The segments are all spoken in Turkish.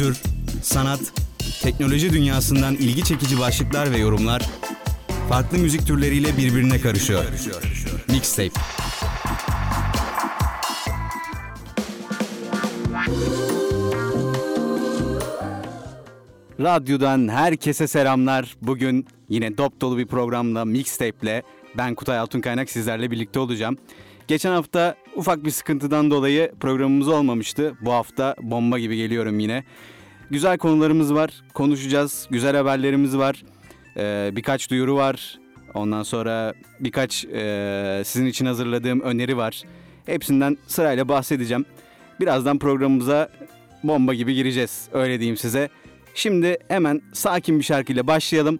kültür, sanat, teknoloji dünyasından ilgi çekici başlıklar ve yorumlar farklı müzik türleriyle birbirine karışıyor. Mixtape. Radyodan herkese selamlar. Bugün yine dop dolu bir programla Mixtape'le ben Kutay Altunkaynak sizlerle birlikte olacağım. Geçen hafta ufak bir sıkıntıdan dolayı programımız olmamıştı. Bu hafta bomba gibi geliyorum yine. Güzel konularımız var, konuşacağız. Güzel haberlerimiz var. Ee, birkaç duyuru var. Ondan sonra birkaç e, sizin için hazırladığım öneri var. Hepsinden sırayla bahsedeceğim. Birazdan programımıza bomba gibi gireceğiz. Öyle diyeyim size. Şimdi hemen sakin bir şarkıyla başlayalım.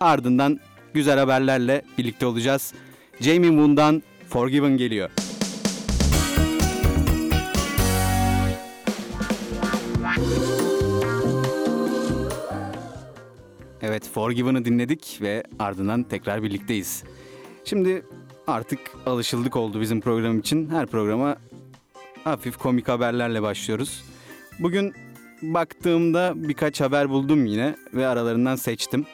Ardından güzel haberlerle birlikte olacağız. Jamie Moon'dan Forgiven geliyor. Evet Forgiven'ı dinledik ve ardından tekrar birlikteyiz. Şimdi artık alışıldık oldu bizim program için. Her programa hafif komik haberlerle başlıyoruz. Bugün baktığımda birkaç haber buldum yine ve aralarından seçtim.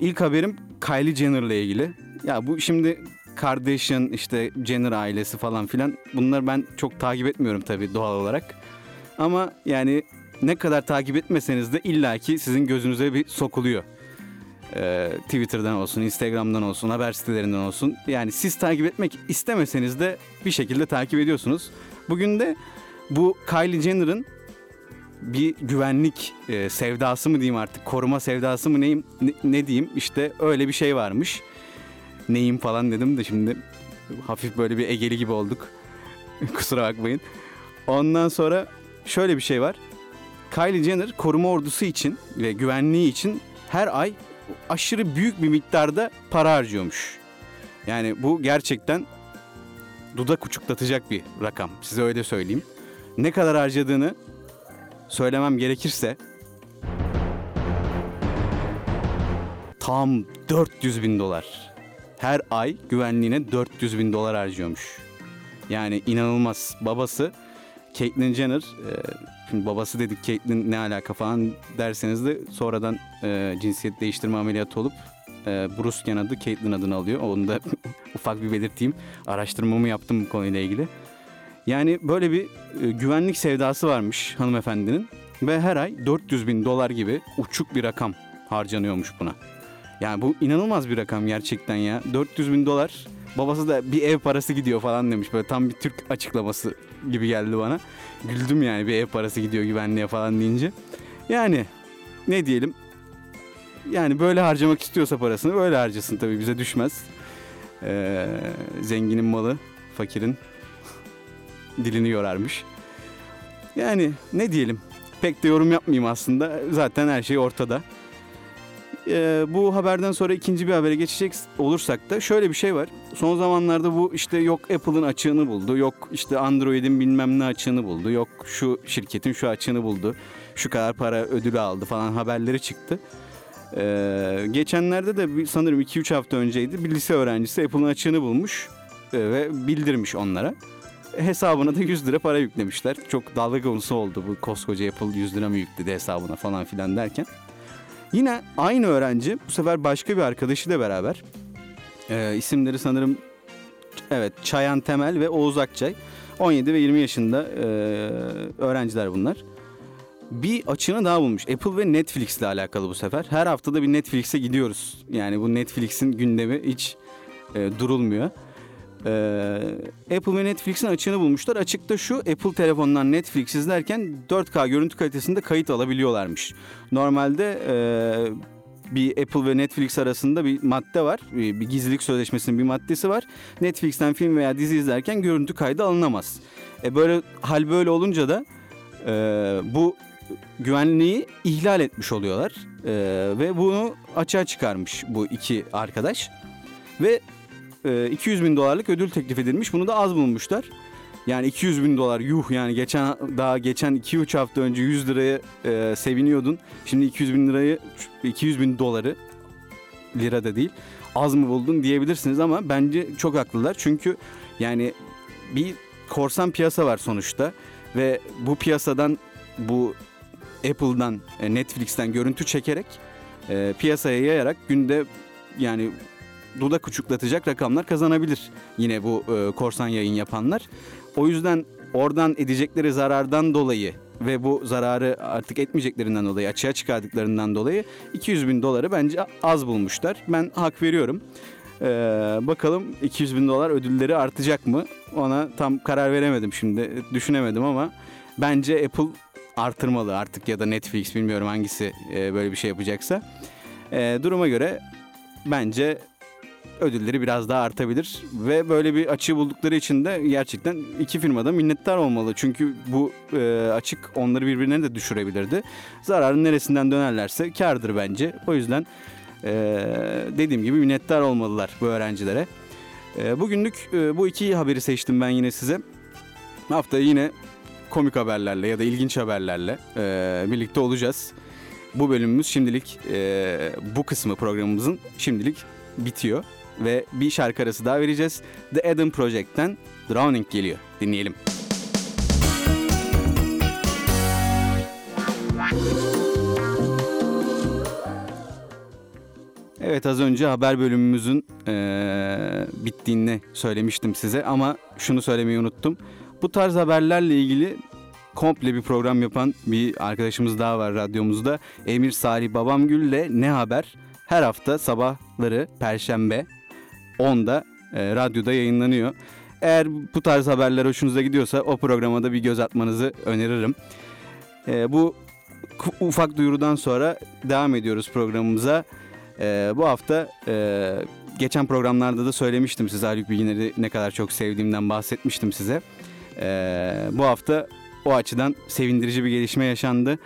İlk haberim Kylie Jenner'la ilgili. Ya bu şimdi Kardashian işte Jenner ailesi falan filan bunları ben çok takip etmiyorum tabii doğal olarak. Ama yani ne kadar takip etmeseniz de illaki sizin gözünüze bir sokuluyor. Ee, Twitter'dan olsun, Instagram'dan olsun, haber sitelerinden olsun. Yani siz takip etmek istemeseniz de bir şekilde takip ediyorsunuz. Bugün de bu Kylie Jenner'ın bir güvenlik e, sevdası mı diyeyim artık, koruma sevdası mı neyim, ne, ne diyeyim işte öyle bir şey varmış. Neyim falan dedim de şimdi hafif böyle bir egeli gibi olduk. Kusura bakmayın. Ondan sonra şöyle bir şey var. Kylie Jenner koruma ordusu için ve güvenliği için her ay aşırı büyük bir miktarda para harcıyormuş. Yani bu gerçekten dudak uçuklatacak bir rakam. Size öyle söyleyeyim. Ne kadar harcadığını söylemem gerekirse tam 400 bin dolar. Her ay güvenliğine 400 bin dolar harcıyormuş. Yani inanılmaz. Babası Caitlyn Jenner, e, babası dedik Caitlyn ne alaka falan derseniz de sonradan e, cinsiyet değiştirme ameliyatı olup e, Bruce adı Caitlyn adını alıyor. Onu da ufak bir belirteyim. Araştırmamı yaptım bu konuyla ilgili. Yani böyle bir e, güvenlik sevdası varmış hanımefendinin ve her ay 400 bin dolar gibi uçuk bir rakam harcanıyormuş buna. Yani bu inanılmaz bir rakam gerçekten ya. 400 bin dolar. Babası da bir ev parası gidiyor falan demiş. Böyle tam bir Türk açıklaması gibi geldi bana. Güldüm yani bir ev parası gidiyor güvenliğe falan deyince. Yani ne diyelim. Yani böyle harcamak istiyorsa parasını böyle harcasın tabii bize düşmez. Ee, zenginin malı fakirin dilini yorarmış. Yani ne diyelim pek de yorum yapmayayım aslında. Zaten her şey ortada. Ee, bu haberden sonra ikinci bir habere geçecek olursak da şöyle bir şey var. Son zamanlarda bu işte yok Apple'ın açığını buldu, yok işte Android'in bilmem ne açığını buldu, yok şu şirketin şu açığını buldu, şu kadar para ödülü aldı falan haberleri çıktı. Ee, geçenlerde de sanırım 2-3 hafta önceydi bir lise öğrencisi Apple'ın açığını bulmuş e, ve bildirmiş onlara hesabına da 100 lira para yüklemişler. Çok dalga konusu oldu bu koskoca Apple 100 lira mı yükledi hesabına falan filan derken. Yine aynı öğrenci bu sefer başka bir arkadaşıyla beraber e, isimleri sanırım evet Çayan Temel ve Oğuz Akçay 17 ve 20 yaşında e, öğrenciler bunlar. Bir açığını daha bulmuş. Apple ve Netflix ile alakalı bu sefer. Her haftada bir Netflix'e gidiyoruz. Yani bu Netflix'in gündemi hiç e, durulmuyor. Ee, Apple ve Netflix'in açığını bulmuşlar. Açıkta şu Apple telefonundan Netflix izlerken 4K görüntü kalitesinde kayıt alabiliyorlarmış. Normalde e, bir Apple ve Netflix arasında bir madde var. Bir, bir gizlilik sözleşmesinin bir maddesi var. Netflix'ten film veya dizi izlerken görüntü kaydı alınamaz. E böyle hal böyle olunca da e, bu güvenliği ihlal etmiş oluyorlar. E, ve bunu açığa çıkarmış bu iki arkadaş. Ve 200 e, bin dolarlık ödül teklif edilmiş. Bunu da az bulmuşlar. Yani 200 bin dolar yuh yani geçen daha geçen 2-3 hafta önce 100 liraya e, seviniyordun. Şimdi 200 bin lirayı 200 bin doları lira da değil az mı buldun diyebilirsiniz ama bence çok haklılar. Çünkü yani bir korsan piyasa var sonuçta ve bu piyasadan bu Apple'dan, e, Netflix'ten görüntü çekerek e, piyasaya yayarak günde yani dudak uçuklatacak rakamlar kazanabilir yine bu e, korsan yayın yapanlar. O yüzden oradan edecekleri zarardan dolayı ve bu zararı artık etmeyeceklerinden dolayı açığa çıkardıklarından dolayı 200 bin doları bence az bulmuşlar. Ben hak veriyorum. Ee, bakalım 200 bin dolar ödülleri artacak mı? Ona tam karar veremedim şimdi düşünemedim ama bence Apple artırmalı artık ya da Netflix bilmiyorum hangisi e, böyle bir şey yapacaksa. E, duruma göre bence ödülleri biraz daha artabilir ve böyle bir açığı buldukları için de gerçekten iki firmada minnettar olmalı. Çünkü bu e, açık onları birbirine de düşürebilirdi. Zararın neresinden dönerlerse kardır bence. O yüzden e, dediğim gibi minnettar olmalılar bu öğrencilere. E, bugünlük e, bu iki haberi seçtim ben yine size. Hafta yine komik haberlerle ya da ilginç haberlerle e, birlikte olacağız. Bu bölümümüz şimdilik e, bu kısmı programımızın şimdilik bitiyor ve bir şarkı arası daha vereceğiz. The Adam Project'ten Drowning geliyor. Dinleyelim. Evet az önce haber bölümümüzün e, bittiğini söylemiştim size ama şunu söylemeyi unuttum. Bu tarz haberlerle ilgili komple bir program yapan bir arkadaşımız daha var radyomuzda. Emir Salih Babamgül'le Ne Haber? Her hafta sabahları Perşembe 10'da e, radyoda yayınlanıyor. Eğer bu tarz haberler hoşunuza gidiyorsa o programa da bir göz atmanızı öneririm. E, bu ufak duyurudan sonra devam ediyoruz programımıza. E, bu hafta e, geçen programlarda da söylemiştim size Haluk Bilginer'i ne kadar çok sevdiğimden bahsetmiştim size. E, bu hafta o açıdan sevindirici bir gelişme yaşandı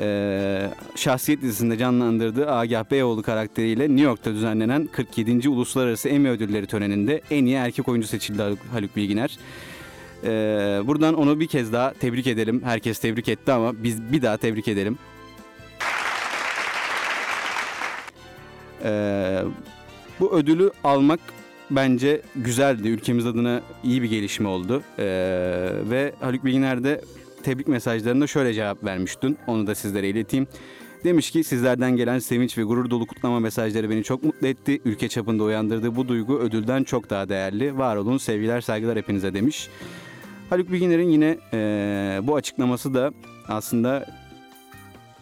e, şahsiyet dizisinde canlandırdığı Agah Beyoğlu karakteriyle New York'ta düzenlenen 47. Uluslararası Emmy Ödülleri töreninde en iyi erkek oyuncu seçildi Haluk Bilginer. E, buradan onu bir kez daha tebrik edelim. Herkes tebrik etti ama biz bir daha tebrik edelim. E, bu ödülü almak bence güzeldi. Ülkemiz adına iyi bir gelişme oldu. Ee, ve Haluk Bilginer de tebrik mesajlarında şöyle cevap vermiştin. Onu da sizlere ileteyim. Demiş ki sizlerden gelen sevinç ve gurur dolu kutlama mesajları beni çok mutlu etti. Ülke çapında uyandırdığı bu duygu ödülden çok daha değerli. Var olun sevgiler saygılar hepinize demiş. Haluk Bilginer'in yine e, bu açıklaması da aslında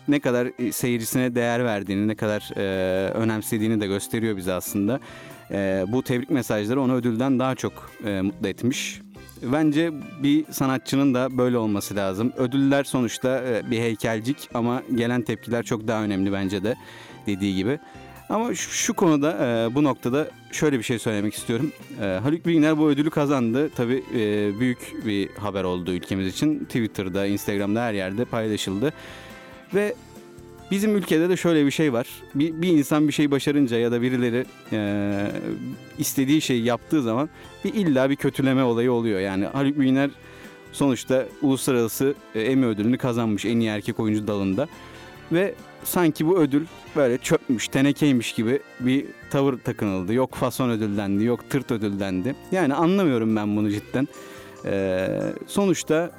ne kadar seyircisine değer verdiğini, ne kadar e, önemsediğini de gösteriyor bize aslında. E, bu tebrik mesajları onu ödülden daha çok e, mutlu etmiş. Bence bir sanatçının da böyle olması lazım. Ödüller sonuçta e, bir heykelcik ama gelen tepkiler çok daha önemli bence de dediği gibi. Ama şu, konuda e, bu noktada şöyle bir şey söylemek istiyorum. E, Haluk Bilginer bu ödülü kazandı. Tabii büyük bir haber oldu ülkemiz için. Twitter'da, Instagram'da her yerde paylaşıldı. Ve Bizim ülkede de şöyle bir şey var. Bir, bir insan bir şey başarınca ya da birileri e, istediği şeyi yaptığı zaman bir illa bir kötüleme olayı oluyor. Yani Haluk Bilginer sonuçta uluslararası Emmy ödülünü kazanmış en iyi erkek oyuncu dalında. Ve sanki bu ödül böyle çökmüş, tenekeymiş gibi bir tavır takınıldı. Yok fason ödüllendi, yok tırt ödüllendi. Yani anlamıyorum ben bunu cidden. Ee, sonuçta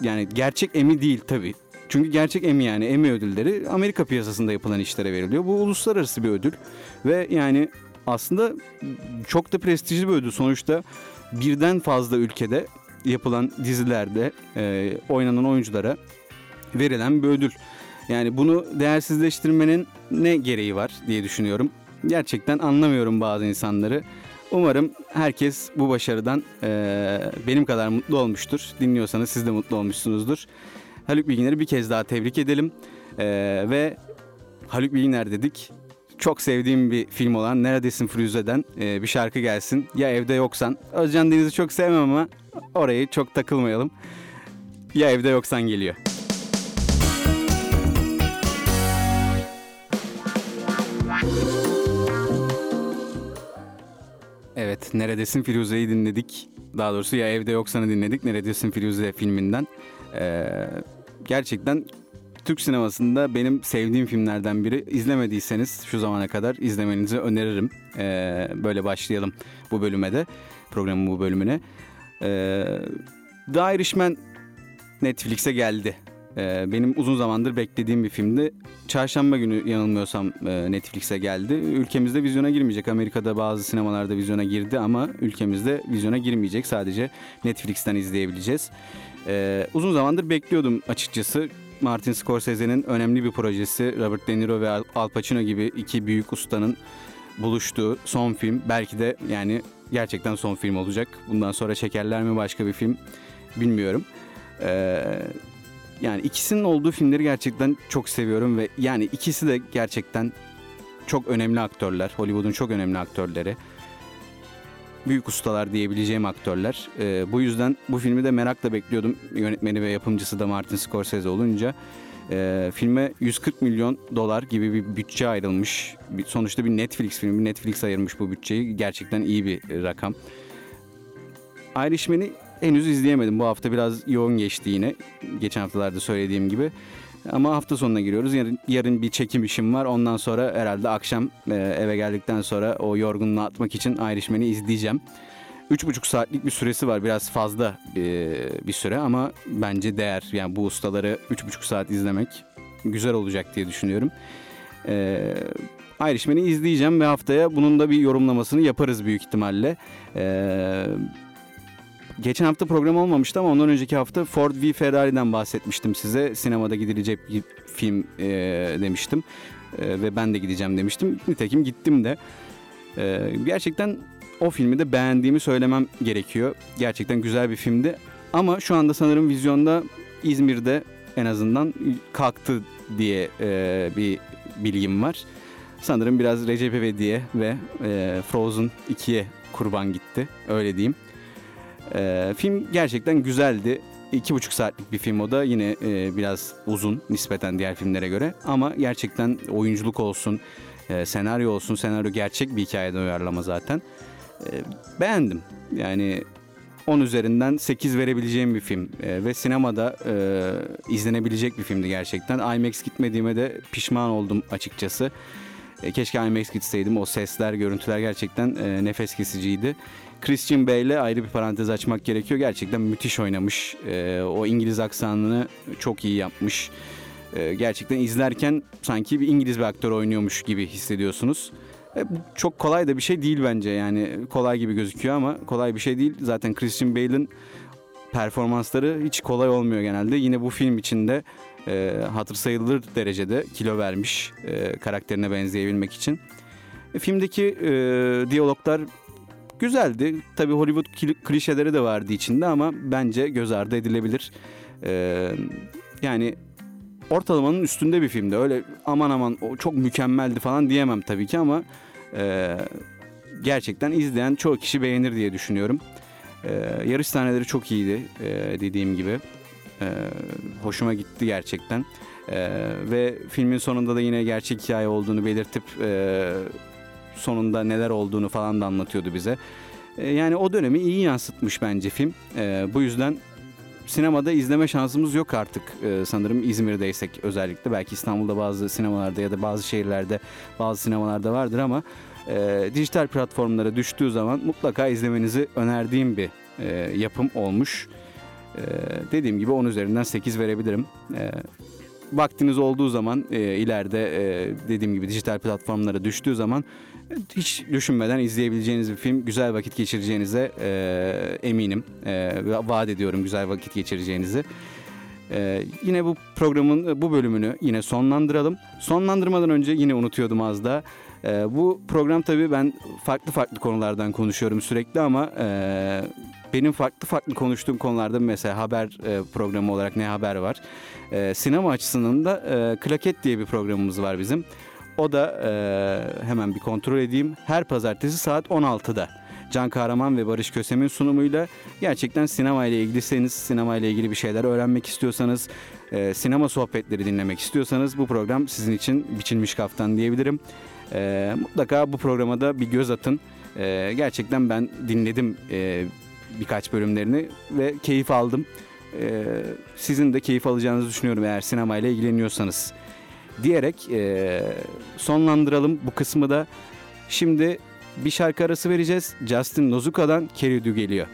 yani gerçek emi değil tabii. Çünkü gerçek Emmy yani Emmy ödülleri Amerika piyasasında yapılan işlere veriliyor. Bu uluslararası bir ödül ve yani aslında çok da prestijli bir ödül. Sonuçta birden fazla ülkede yapılan dizilerde e, oynanan oyunculara verilen bir ödül. Yani bunu değersizleştirmenin ne gereği var diye düşünüyorum. Gerçekten anlamıyorum bazı insanları. Umarım herkes bu başarıdan e, benim kadar mutlu olmuştur. Dinliyorsanız siz de mutlu olmuşsunuzdur. Haluk Bilginer'i bir kez daha tebrik edelim. Ee, ve Haluk Bilginer dedik. Çok sevdiğim bir film olan Neredesin Firuze'den e, bir şarkı gelsin. Ya evde yoksan. Özcan Deniz'i çok sevmem ama orayı çok takılmayalım. Ya evde yoksan geliyor. Evet, Neredesin Firuze'yi dinledik. Daha doğrusu Ya Evde Yoksan'ı dinledik. Neredesin Firuze filminden. Ee, gerçekten Türk sinemasında benim sevdiğim filmlerden biri. İzlemediyseniz şu zamana kadar izlemenizi öneririm. Ee, böyle başlayalım bu bölüme de. Programın bu bölümüne. Ee, The Irishman Netflix'e geldi. Ee, benim uzun zamandır beklediğim bir filmdi. Çarşamba günü yanılmıyorsam e, Netflix'e geldi. Ülkemizde vizyona girmeyecek. Amerika'da bazı sinemalarda vizyona girdi ama ülkemizde vizyona girmeyecek. Sadece Netflix'ten izleyebileceğiz. Ee, uzun zamandır bekliyordum açıkçası. Martin Scorsese'nin önemli bir projesi. Robert De Niro ve Al Pacino gibi iki büyük ustanın buluştuğu son film. Belki de yani gerçekten son film olacak. Bundan sonra çekerler mi başka bir film bilmiyorum. Ee, yani ikisinin olduğu filmleri gerçekten çok seviyorum ve yani ikisi de gerçekten çok önemli aktörler. Hollywood'un çok önemli aktörleri. Büyük ustalar diyebileceğim aktörler. Ee, bu yüzden bu filmi de merakla bekliyordum. Yönetmeni ve yapımcısı da Martin Scorsese olunca. E, filme 140 milyon dolar gibi bir bütçe ayrılmış. Bir, sonuçta bir Netflix filmi. Netflix ayırmış bu bütçeyi. Gerçekten iyi bir rakam. Irishman'i henüz izleyemedim. Bu hafta biraz yoğun geçti yine. Geçen haftalarda söylediğim gibi. Ama hafta sonuna giriyoruz. Yarın, yarın bir çekim işim var. Ondan sonra herhalde akşam e, eve geldikten sonra o yorgunluğu atmak için Irishman'i izleyeceğim. Üç buçuk saatlik bir süresi var. Biraz fazla e, bir süre ama bence değer. Yani bu ustaları üç buçuk saat izlemek güzel olacak diye düşünüyorum. E, Irishman'i izleyeceğim ve haftaya bunun da bir yorumlamasını yaparız büyük ihtimalle. E, geçen hafta program olmamıştı ama ondan önceki hafta Ford v Ferrari'den bahsetmiştim size. Sinemada gidilecek bir film e, demiştim. E, ve ben de gideceğim demiştim. Nitekim gittim de. E, gerçekten o filmi de beğendiğimi söylemem gerekiyor. Gerçekten güzel bir filmdi. Ama şu anda sanırım vizyonda İzmir'de en azından kalktı diye e, bir bilgim var. Sanırım biraz Recep İvedik'e ve e, Frozen 2'ye kurban gitti. Öyle diyeyim. E, film gerçekten güzeldi. İki buçuk saatlik bir film o da yine e, biraz uzun nispeten diğer filmlere göre. Ama gerçekten oyunculuk olsun, e, senaryo olsun. Senaryo gerçek bir hikayeden uyarlama zaten. E, beğendim. Yani 10 üzerinden 8 verebileceğim bir film e, ve sinemada e, izlenebilecek bir filmdi gerçekten. IMAX gitmediğime de pişman oldum açıkçası. E, keşke IMAX gitseydim. O sesler, görüntüler gerçekten e, nefes kesiciydi. Christian Bale ayrı bir parantez açmak gerekiyor. Gerçekten müthiş oynamış. E, o İngiliz aksanını çok iyi yapmış. E, gerçekten izlerken sanki bir İngiliz bir aktör oynuyormuş gibi hissediyorsunuz. E, çok kolay da bir şey değil bence yani kolay gibi gözüküyor ama kolay bir şey değil. Zaten Christian Bale'ın performansları hiç kolay olmuyor genelde. Yine bu film içinde e, hatır sayılır derecede kilo vermiş e, karakterine benzeyebilmek için. E, filmdeki e, diyaloglar güzeldi. Tabii Hollywood klişeleri de vardı içinde ama bence göz ardı edilebilir. E, yani ortalamanın üstünde bir filmdi. Öyle aman aman çok mükemmeldi falan diyemem tabii ki ama e, gerçekten izleyen çoğu kişi beğenir diye düşünüyorum. E, yarış sahneleri çok iyiydi e, dediğim gibi. E, hoşuma gitti gerçekten. E, ve filmin sonunda da yine gerçek hikaye olduğunu belirtip e, sonunda neler olduğunu falan da anlatıyordu bize. E, yani o dönemi iyi yansıtmış bence film. E, bu yüzden sinemada izleme şansımız yok artık ee, sanırım İzmir'deysek özellikle. Belki İstanbul'da bazı sinemalarda ya da bazı şehirlerde bazı sinemalarda vardır ama e, dijital platformlara düştüğü zaman mutlaka izlemenizi önerdiğim bir e, yapım olmuş. E, dediğim gibi 10 üzerinden 8 verebilirim. E, vaktiniz olduğu zaman e, ileride e, dediğim gibi dijital platformlara düştüğü zaman hiç düşünmeden izleyebileceğiniz bir film. Güzel vakit geçireceğinize e, eminim. E, vaat ediyorum güzel vakit geçireceğinizi. Ee, yine bu programın bu bölümünü yine sonlandıralım. Sonlandırmadan önce yine unutuyordum az da. Ee, bu program tabii ben farklı farklı konulardan konuşuyorum sürekli ama e, benim farklı farklı konuştuğum konularda mesela haber e, programı olarak ne haber var. E, sinema açısından da e, Klaket diye bir programımız var bizim. O da e, hemen bir kontrol edeyim. Her pazartesi saat 16'da. Can Kahraman ve Barış Kösem'in sunumuyla gerçekten sinema ile ilgiliseniz, sinema ile ilgili bir şeyler öğrenmek istiyorsanız, e, sinema sohbetleri dinlemek istiyorsanız bu program sizin için biçilmiş kaftan diyebilirim. E, mutlaka bu programa da bir göz atın. E, gerçekten ben dinledim e, birkaç bölümlerini ve keyif aldım. E, sizin de keyif alacağınızı düşünüyorum eğer sinema ile ilgileniyorsanız diyerek e, sonlandıralım bu kısmı da. Şimdi bir şarkı arası vereceğiz. Justin Nozuka'dan Keridu geliyor.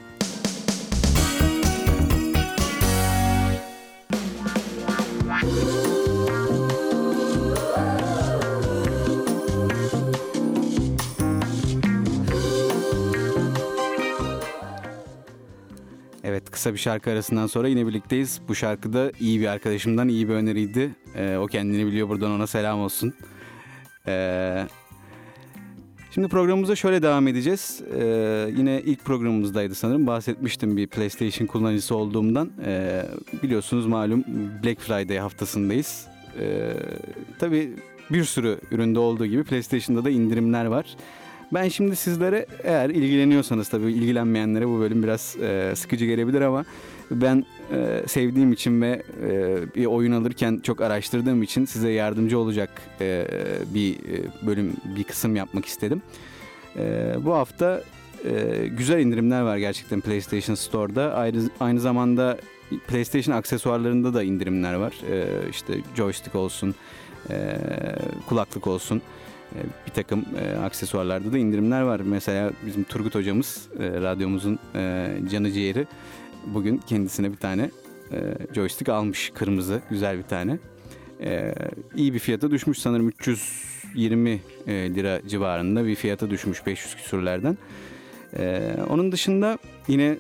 Kısa bir şarkı arasından sonra yine birlikteyiz. Bu şarkı da iyi bir arkadaşımdan iyi bir öneriydi. Ee, o kendini biliyor buradan ona selam olsun. Ee, şimdi programımıza şöyle devam edeceğiz. Ee, yine ilk programımızdaydı sanırım. Bahsetmiştim bir PlayStation kullanıcısı olduğumdan. Ee, biliyorsunuz malum Black Friday haftasındayız. Ee, tabii bir sürü üründe olduğu gibi PlayStation'da da indirimler var. Ben şimdi sizlere eğer ilgileniyorsanız tabii ilgilenmeyenlere bu bölüm biraz e, sıkıcı gelebilir ama ben e, sevdiğim için ve e, bir oyun alırken çok araştırdığım için size yardımcı olacak e, bir e, bölüm, bir kısım yapmak istedim. E, bu hafta e, güzel indirimler var gerçekten PlayStation Store'da. Aynı, aynı zamanda PlayStation aksesuarlarında da indirimler var. E, işte joystick olsun, e, kulaklık olsun bir takım e, aksesuarlarda da indirimler var. Mesela bizim Turgut hocamız e, radyomuzun e, canı ciğeri bugün kendisine bir tane e, joystick almış kırmızı güzel bir tane. E, iyi bir fiyata düşmüş sanırım 320 e, lira civarında bir fiyata düşmüş 500 küsurlerden. E, onun dışında yine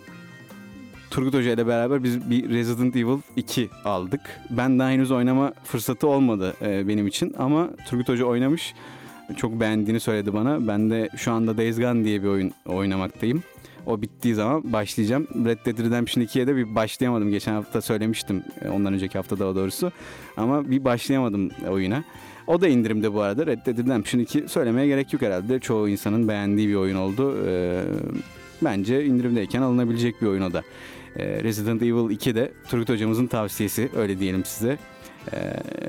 Turgut Hoca ile beraber biz bir Resident Evil 2 aldık. Ben daha henüz oynama fırsatı olmadı e, benim için ama Turgut Hoca oynamış çok beğendiğini söyledi bana. Ben de şu anda Days Gone diye bir oyun oynamaktayım. O bittiği zaman başlayacağım. Red Dead Redemption 2'ye de bir başlayamadım. Geçen hafta söylemiştim. E, ondan önceki hafta daha doğrusu. Ama bir başlayamadım oyuna. O da indirimde bu arada. Red Dead Redemption 2 söylemeye gerek yok herhalde. Çoğu insanın beğendiği bir oyun oldu. Ee, bence indirimdeyken alınabilecek bir oyun o da. Ee, Resident Evil 2 de Turgut hocamızın tavsiyesi. Öyle diyelim size e,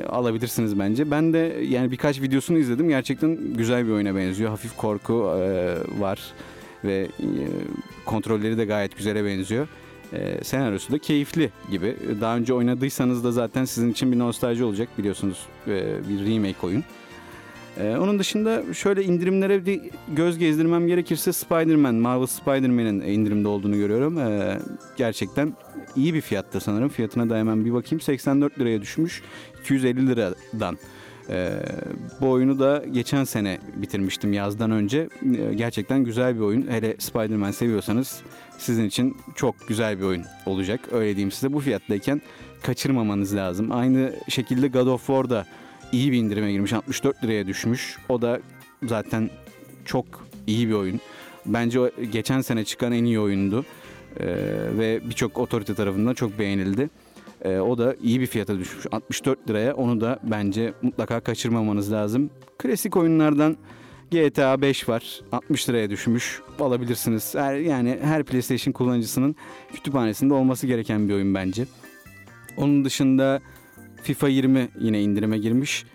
alabilirsiniz bence. Ben de yani birkaç videosunu izledim. Gerçekten güzel bir oyuna benziyor. Hafif korku e, var ve e, kontrolleri de gayet güzele benziyor. E, senaryosu da keyifli gibi. Daha önce oynadıysanız da zaten sizin için bir nostalji olacak biliyorsunuz e, bir remake oyun. Ee, onun dışında şöyle indirimlere bir göz gezdirmem gerekirse Spider-Man, Marvel Spider-Man'in indirimde olduğunu görüyorum. Ee, gerçekten iyi bir fiyatta sanırım. Fiyatına da hemen bir bakayım. 84 liraya düşmüş. 250 liradan. Ee, bu oyunu da geçen sene bitirmiştim yazdan önce. Ee, gerçekten güzel bir oyun. Hele Spider-Man seviyorsanız sizin için çok güzel bir oyun olacak. Öyle diyeyim size. Bu fiyattayken kaçırmamanız lazım. Aynı şekilde God of War'da iyi bir indirime girmiş. 64 liraya düşmüş. O da zaten çok iyi bir oyun. Bence o geçen sene çıkan en iyi oyundu. Ee, ve birçok otorite tarafından çok beğenildi. Ee, o da iyi bir fiyata düşmüş. 64 liraya onu da bence mutlaka kaçırmamanız lazım. Klasik oyunlardan GTA 5 var. 60 liraya düşmüş. Alabilirsiniz. Her, yani her PlayStation kullanıcısının kütüphanesinde olması gereken bir oyun bence. Onun dışında FIFA 20 yine indirime girmiş.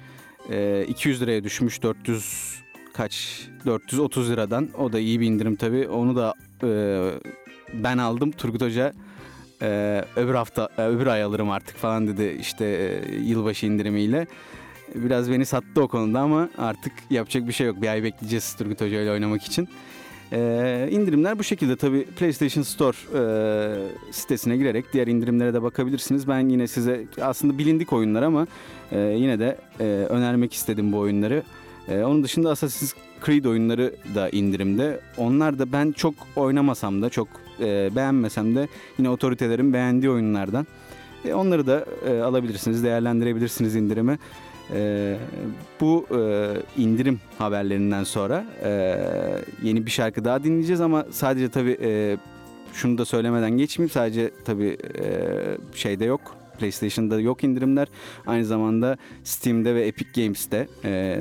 E, ee, 200 liraya düşmüş 400 kaç 430 liradan. O da iyi bir indirim tabii. Onu da e, ben aldım. Turgut Hoca e, öbür hafta e, öbür ay alırım artık falan dedi işte e, yılbaşı indirimiyle. Biraz beni sattı o konuda ama artık yapacak bir şey yok. Bir ay bekleyeceğiz Turgut Hoca ile oynamak için. Ee, indirimler bu şekilde tabi PlayStation Store e, sitesine girerek diğer indirimlere de bakabilirsiniz. Ben yine size aslında bilindik oyunlar ama e, yine de e, önermek istedim bu oyunları. E, onun dışında Assassin's Creed oyunları da indirimde. Onlar da ben çok oynamasam da çok e, beğenmesem de yine otoritelerin beğendiği oyunlardan. E, onları da e, alabilirsiniz, değerlendirebilirsiniz indirimi. E, bu e, indirim haberlerinden sonra e, yeni bir şarkı daha dinleyeceğiz ama sadece tabii e, şunu da söylemeden geçmeyeyim. Sadece tabii e, şeyde yok. PlayStation'da yok indirimler. Aynı zamanda Steam'de ve Epic Games'te e,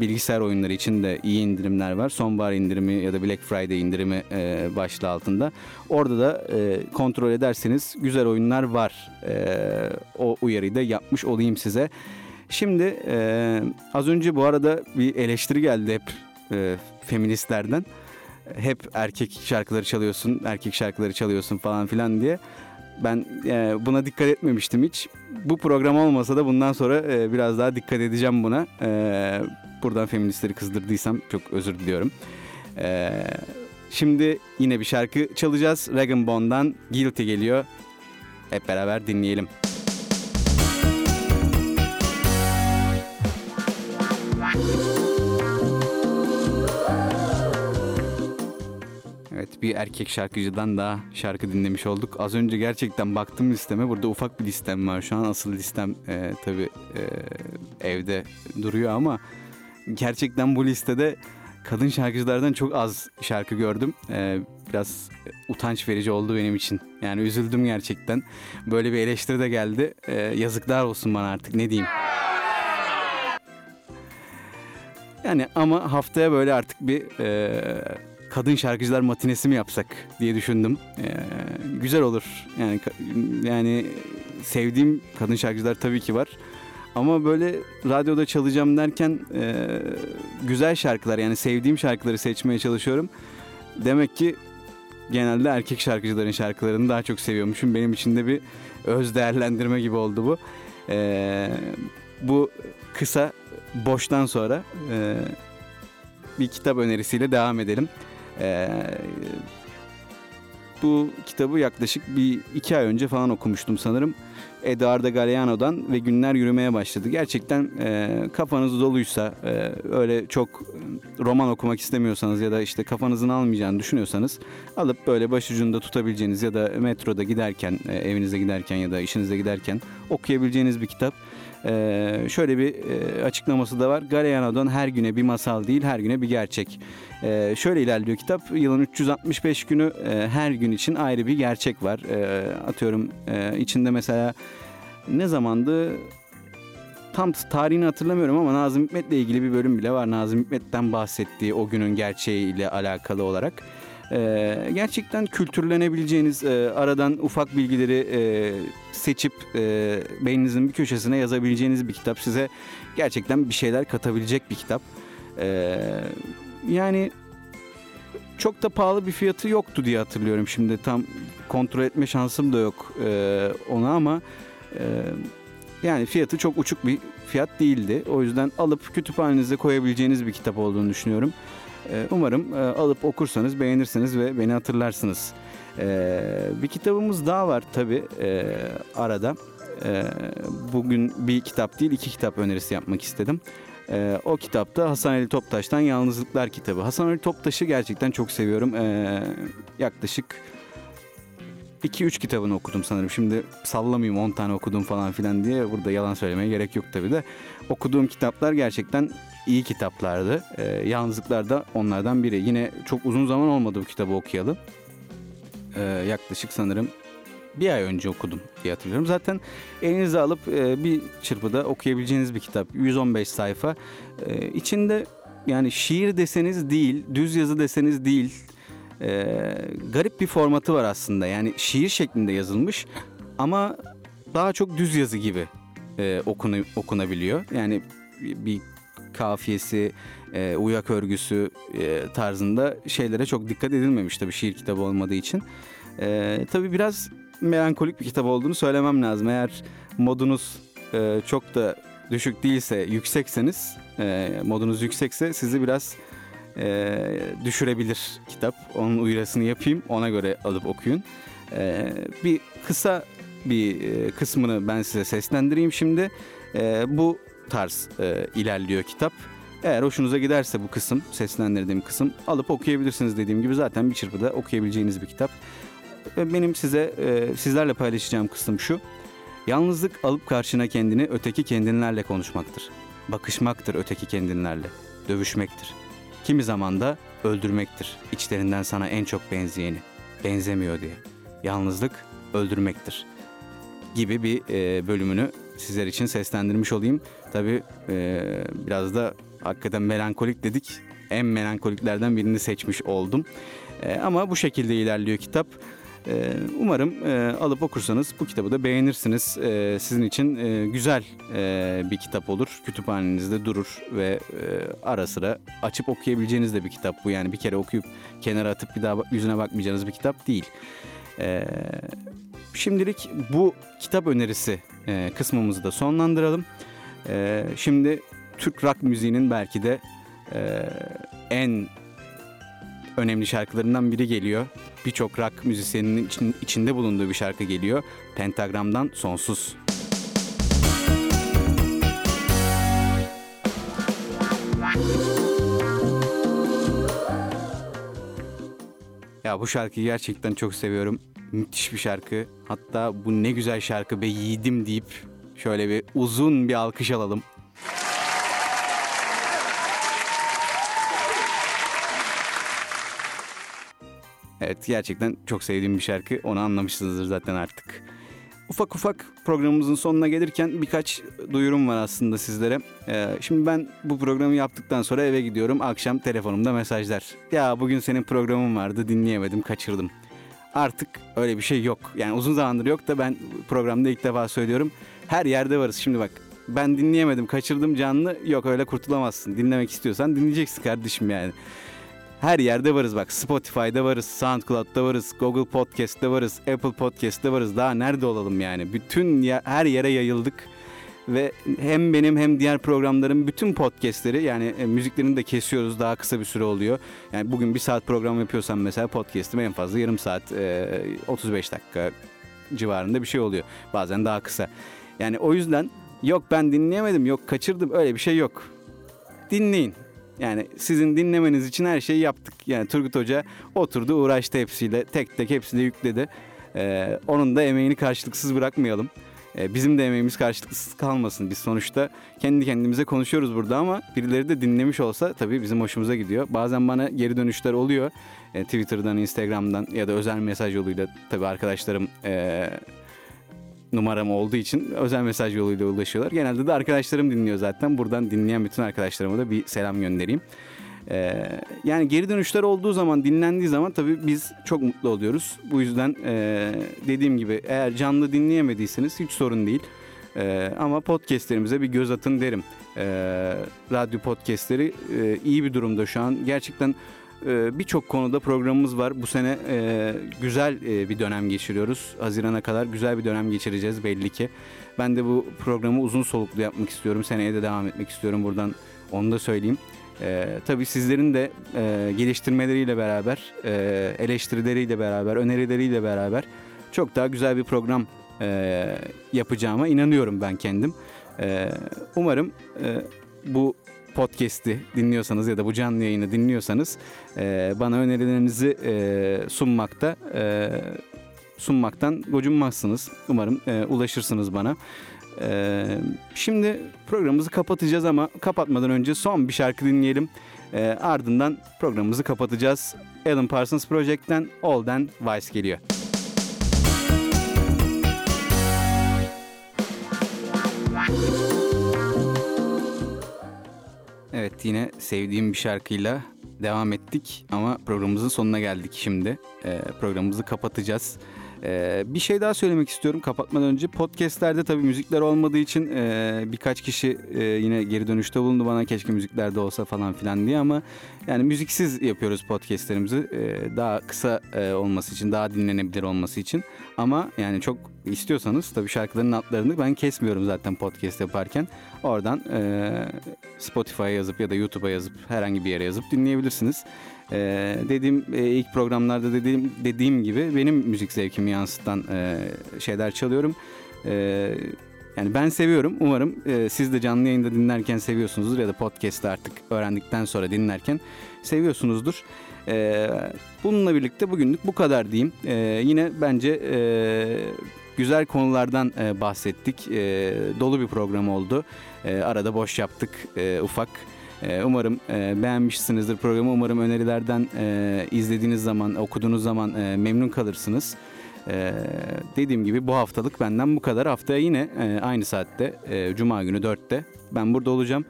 bilgisayar oyunları için de iyi indirimler var. Sonbahar indirimi ya da Black Friday indirimi e, başlığı altında. Orada da e, kontrol ederseniz güzel oyunlar var. E, o uyarıyı da yapmış olayım size. Şimdi e, az önce bu arada bir eleştiri geldi hep e, feministlerden. Hep erkek şarkıları çalıyorsun, erkek şarkıları çalıyorsun falan filan diye. Ben e, buna dikkat etmemiştim hiç. Bu program olmasa da bundan sonra e, biraz daha dikkat edeceğim buna. E, buradan feministleri kızdırdıysam çok özür diliyorum. E, şimdi yine bir şarkı çalacağız. Regan Bond'dan Guilty geliyor. Hep beraber dinleyelim. Evet bir erkek şarkıcıdan daha şarkı dinlemiş olduk. Az önce gerçekten baktım listeme. Burada ufak bir listem var. Şu an asıl listem e, tabii e, evde duruyor ama gerçekten bu listede kadın şarkıcılardan çok az şarkı gördüm. E, biraz utanç verici oldu benim için. Yani üzüldüm gerçekten. Böyle bir eleştiri de geldi. E, yazıklar olsun bana artık ne diyeyim. Yani ama haftaya böyle artık bir e, kadın şarkıcılar matinesi mi yapsak diye düşündüm. E, güzel olur. Yani yani sevdiğim kadın şarkıcılar tabii ki var. Ama böyle radyoda çalacağım derken e, güzel şarkılar yani sevdiğim şarkıları seçmeye çalışıyorum. Demek ki genelde erkek şarkıcıların şarkılarını daha çok seviyormuşum. Benim için de bir öz değerlendirme gibi oldu bu. E, bu kısa boştan sonra e, bir kitap önerisiyle devam edelim. E, bu kitabı yaklaşık bir iki ay önce falan okumuştum sanırım. Eduardo Galeano'dan ve günler yürümeye başladı. Gerçekten e, kafanız doluysa e, öyle çok roman okumak istemiyorsanız ya da işte kafanızın almayacağını düşünüyorsanız alıp böyle başucunda tutabileceğiniz ya da metroda giderken e, evinize giderken ya da işinize giderken okuyabileceğiniz bir kitap. Ee, şöyle bir e, açıklaması da var. Galeano'dan her güne bir masal değil, her güne bir gerçek. Ee, şöyle ilerliyor kitap. Yılın 365 günü e, her gün için ayrı bir gerçek var. E, atıyorum e, içinde mesela ne zamandı tam tarihini hatırlamıyorum ama Nazım Hikmet'le ilgili bir bölüm bile var. Nazım Hikmet'ten bahsettiği o günün gerçeğiyle alakalı olarak. Ee, gerçekten kültürlenebileceğiniz e, aradan ufak bilgileri e, seçip e, beyninizin bir köşesine yazabileceğiniz bir kitap. Size gerçekten bir şeyler katabilecek bir kitap. Ee, yani çok da pahalı bir fiyatı yoktu diye hatırlıyorum şimdi tam kontrol etme şansım da yok e, ona ama e, yani fiyatı çok uçuk bir fiyat değildi. O yüzden alıp kütüphanenize koyabileceğiniz bir kitap olduğunu düşünüyorum. E, umarım e, alıp okursanız beğenirsiniz ve beni hatırlarsınız. E, bir kitabımız daha var tabi e, arada. E, bugün bir kitap değil iki kitap önerisi yapmak istedim. E, o kitapta Hasan Ali Toptaş'tan Yalnızlıklar kitabı. Hasan Ali Toptaş'ı gerçekten çok seviyorum. Yaklaşık 2-3 kitabını okudum sanırım. Şimdi sallamayayım 10 tane okudum falan filan diye burada yalan söylemeye gerek yok tabii de. Okuduğum kitaplar gerçekten iyi kitaplardı. E, Yalnızlıklar da onlardan biri. Yine çok uzun zaman olmadı bu kitabı okuyalı. E, yaklaşık sanırım bir ay önce okudum diye hatırlıyorum. Zaten elinize alıp e, bir çırpıda okuyabileceğiniz bir kitap. 115 sayfa. E, içinde yani şiir deseniz değil, düz yazı deseniz değil. E, garip bir formatı var aslında. Yani şiir şeklinde yazılmış ama daha çok düz yazı gibi e, okunu, okunabiliyor. Yani bir kafiyesi, e, uyak örgüsü e, tarzında şeylere çok dikkat edilmemiş tabii şiir kitabı olmadığı için. E, tabii biraz melankolik bir kitap olduğunu söylemem lazım. Eğer modunuz e, çok da düşük değilse, yüksekseniz, e, modunuz yüksekse sizi biraz e, düşürebilir kitap. Onun uyarısını yapayım, ona göre alıp okuyun. E, bir kısa bir e, kısmını ben size seslendireyim şimdi. E, bu tarz e, ilerliyor kitap. Eğer hoşunuza giderse bu kısım, seslendirdiğim kısım alıp okuyabilirsiniz dediğim gibi zaten bir çırpıda okuyabileceğiniz bir kitap. Benim size e, sizlerle paylaşacağım kısım şu. Yalnızlık alıp karşına kendini öteki kendinlerle konuşmaktır. Bakışmaktır öteki kendinlerle. Dövüşmektir. Kimi zaman da öldürmektir. İçlerinden sana en çok benzeyeni. Benzemiyor diye. Yalnızlık öldürmektir. Gibi bir e, bölümünü sizler için seslendirmiş olayım. Tabii e, biraz da hakikaten melankolik dedik. En melankoliklerden birini seçmiş oldum. E, ama bu şekilde ilerliyor kitap. Ee, umarım e, alıp okursanız bu kitabı da beğenirsiniz. Ee, sizin için e, güzel e, bir kitap olur. Kütüphanenizde durur ve ara sıra açıp okuyabileceğiniz de bir kitap bu. Yani bir kere okuyup kenara atıp bir daha yüzüne bakmayacağınız bir kitap değil. Ee, şimdilik bu kitap önerisi kısmımızı da sonlandıralım. Şimdi Türk rock müziğinin belki de en önemli şarkılarından biri geliyor. Birçok rock müzisyeninin için, içinde bulunduğu bir şarkı geliyor. Pentagram'dan Sonsuz. Ya bu şarkıyı gerçekten çok seviyorum. Müthiş bir şarkı. Hatta bu ne güzel şarkı be yiğidim deyip şöyle bir uzun bir alkış alalım. Evet gerçekten çok sevdiğim bir şarkı. Onu anlamışsınızdır zaten artık. Ufak ufak programımızın sonuna gelirken birkaç duyurum var aslında sizlere. Ee, şimdi ben bu programı yaptıktan sonra eve gidiyorum. Akşam telefonumda mesajlar. Ya bugün senin programın vardı dinleyemedim kaçırdım. Artık öyle bir şey yok. Yani uzun zamandır yok da ben programda ilk defa söylüyorum. Her yerde varız. Şimdi bak ben dinleyemedim kaçırdım canlı. Yok öyle kurtulamazsın. Dinlemek istiyorsan dinleyeceksin kardeşim yani. Her yerde varız bak. Spotify'da varız, SoundCloud'da varız, Google Podcast'te varız, Apple Podcast'te varız. Daha nerede olalım yani? Bütün ya, her yere yayıldık. Ve hem benim hem diğer programların bütün podcastleri yani e, müziklerini de kesiyoruz daha kısa bir süre oluyor. Yani bugün bir saat program yapıyorsam mesela podcast'im en fazla yarım saat e, 35 dakika civarında bir şey oluyor. Bazen daha kısa. Yani o yüzden yok ben dinleyemedim yok kaçırdım öyle bir şey yok. Dinleyin. Yani sizin dinlemeniz için her şeyi yaptık. Yani Turgut Hoca oturdu uğraştı hepsiyle tek tek hepsini yükledi. Ee, onun da emeğini karşılıksız bırakmayalım. Ee, bizim de emeğimiz karşılıksız kalmasın. Biz sonuçta kendi kendimize konuşuyoruz burada ama birileri de dinlemiş olsa tabii bizim hoşumuza gidiyor. Bazen bana geri dönüşler oluyor. Ee, Twitter'dan, Instagram'dan ya da özel mesaj yoluyla tabii arkadaşlarım... Ee, numaram olduğu için özel mesaj yoluyla ulaşıyorlar. Genelde de arkadaşlarım dinliyor zaten. Buradan dinleyen bütün arkadaşlarıma da bir selam göndereyim. Ee, yani geri dönüşler olduğu zaman, dinlendiği zaman tabii biz çok mutlu oluyoruz. Bu yüzden e, dediğim gibi eğer canlı dinleyemediyseniz hiç sorun değil. Ee, ama podcastlerimize bir göz atın derim. Ee, radyo podcastleri e, iyi bir durumda şu an. Gerçekten ee, birçok konuda programımız var. Bu sene e, güzel e, bir dönem geçiriyoruz. Hazirana kadar güzel bir dönem geçireceğiz belli ki. Ben de bu programı uzun soluklu yapmak istiyorum. Seneye de devam etmek istiyorum. Buradan onu da söyleyeyim. Ee, tabii sizlerin de e, geliştirmeleriyle beraber, e, eleştirileriyle beraber, önerileriyle beraber çok daha güzel bir program e, yapacağıma inanıyorum ben kendim. E, umarım e, bu podcast'i dinliyorsanız ya da bu canlı yayını dinliyorsanız e, bana önerilerinizi e, sunmakta e, sunmaktan gocunmazsınız. Umarım e, ulaşırsınız bana. E, şimdi programımızı kapatacağız ama kapatmadan önce son bir şarkı dinleyelim. E, ardından programımızı kapatacağız. Alan Parsons Project'ten Olden Vice geliyor. Yine sevdiğim bir şarkıyla devam ettik ama programımızın sonuna geldik şimdi. Ee, programımızı kapatacağız. Ee, bir şey daha söylemek istiyorum kapatmadan önce. Podcastlerde tabii müzikler olmadığı için e, birkaç kişi e, yine geri dönüşte bulundu bana keşke müziklerde olsa falan filan diye ama yani müziksiz yapıyoruz podcastlerimizi e, daha kısa e, olması için daha dinlenebilir olması için ama yani çok istiyorsanız tabii şarkıların adlarını ben kesmiyorum zaten podcast yaparken oradan e, Spotify'a yazıp ya da YouTube'a yazıp herhangi bir yere yazıp dinleyebilirsiniz. Ee, dediğim e, ilk programlarda dediğim dediğim gibi benim müzik zevkimi yansıtan e, şeyler çalıyorum. E, yani ben seviyorum. Umarım e, siz de canlı yayında dinlerken seviyorsunuzdur ya da podcast'te artık öğrendikten sonra dinlerken seviyorsunuzdur. E, bununla birlikte bugünlük bu kadar diyeyim. E, yine bence e, güzel konulardan e, bahsettik. E, dolu bir program oldu. E, arada boş yaptık e, ufak. Ee, umarım e, beğenmişsinizdir programı. Umarım önerilerden e, izlediğiniz zaman, okuduğunuz zaman e, memnun kalırsınız. Dediğim gibi bu haftalık benden bu kadar. Haftaya yine aynı saatte, Cuma günü 4'te ben burada olacağım.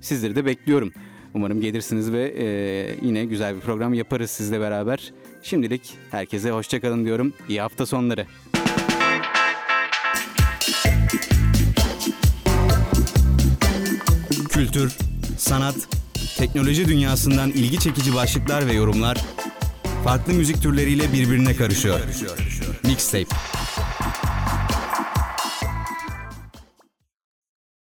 Sizleri de bekliyorum. Umarım gelirsiniz ve yine güzel bir program yaparız sizle beraber. Şimdilik herkese hoşçakalın diyorum. İyi hafta sonları. Kültür, sanat, teknoloji dünyasından ilgi çekici başlıklar ve yorumlar farklı müzik türleriyle birbirine karışıyor. Mixtape.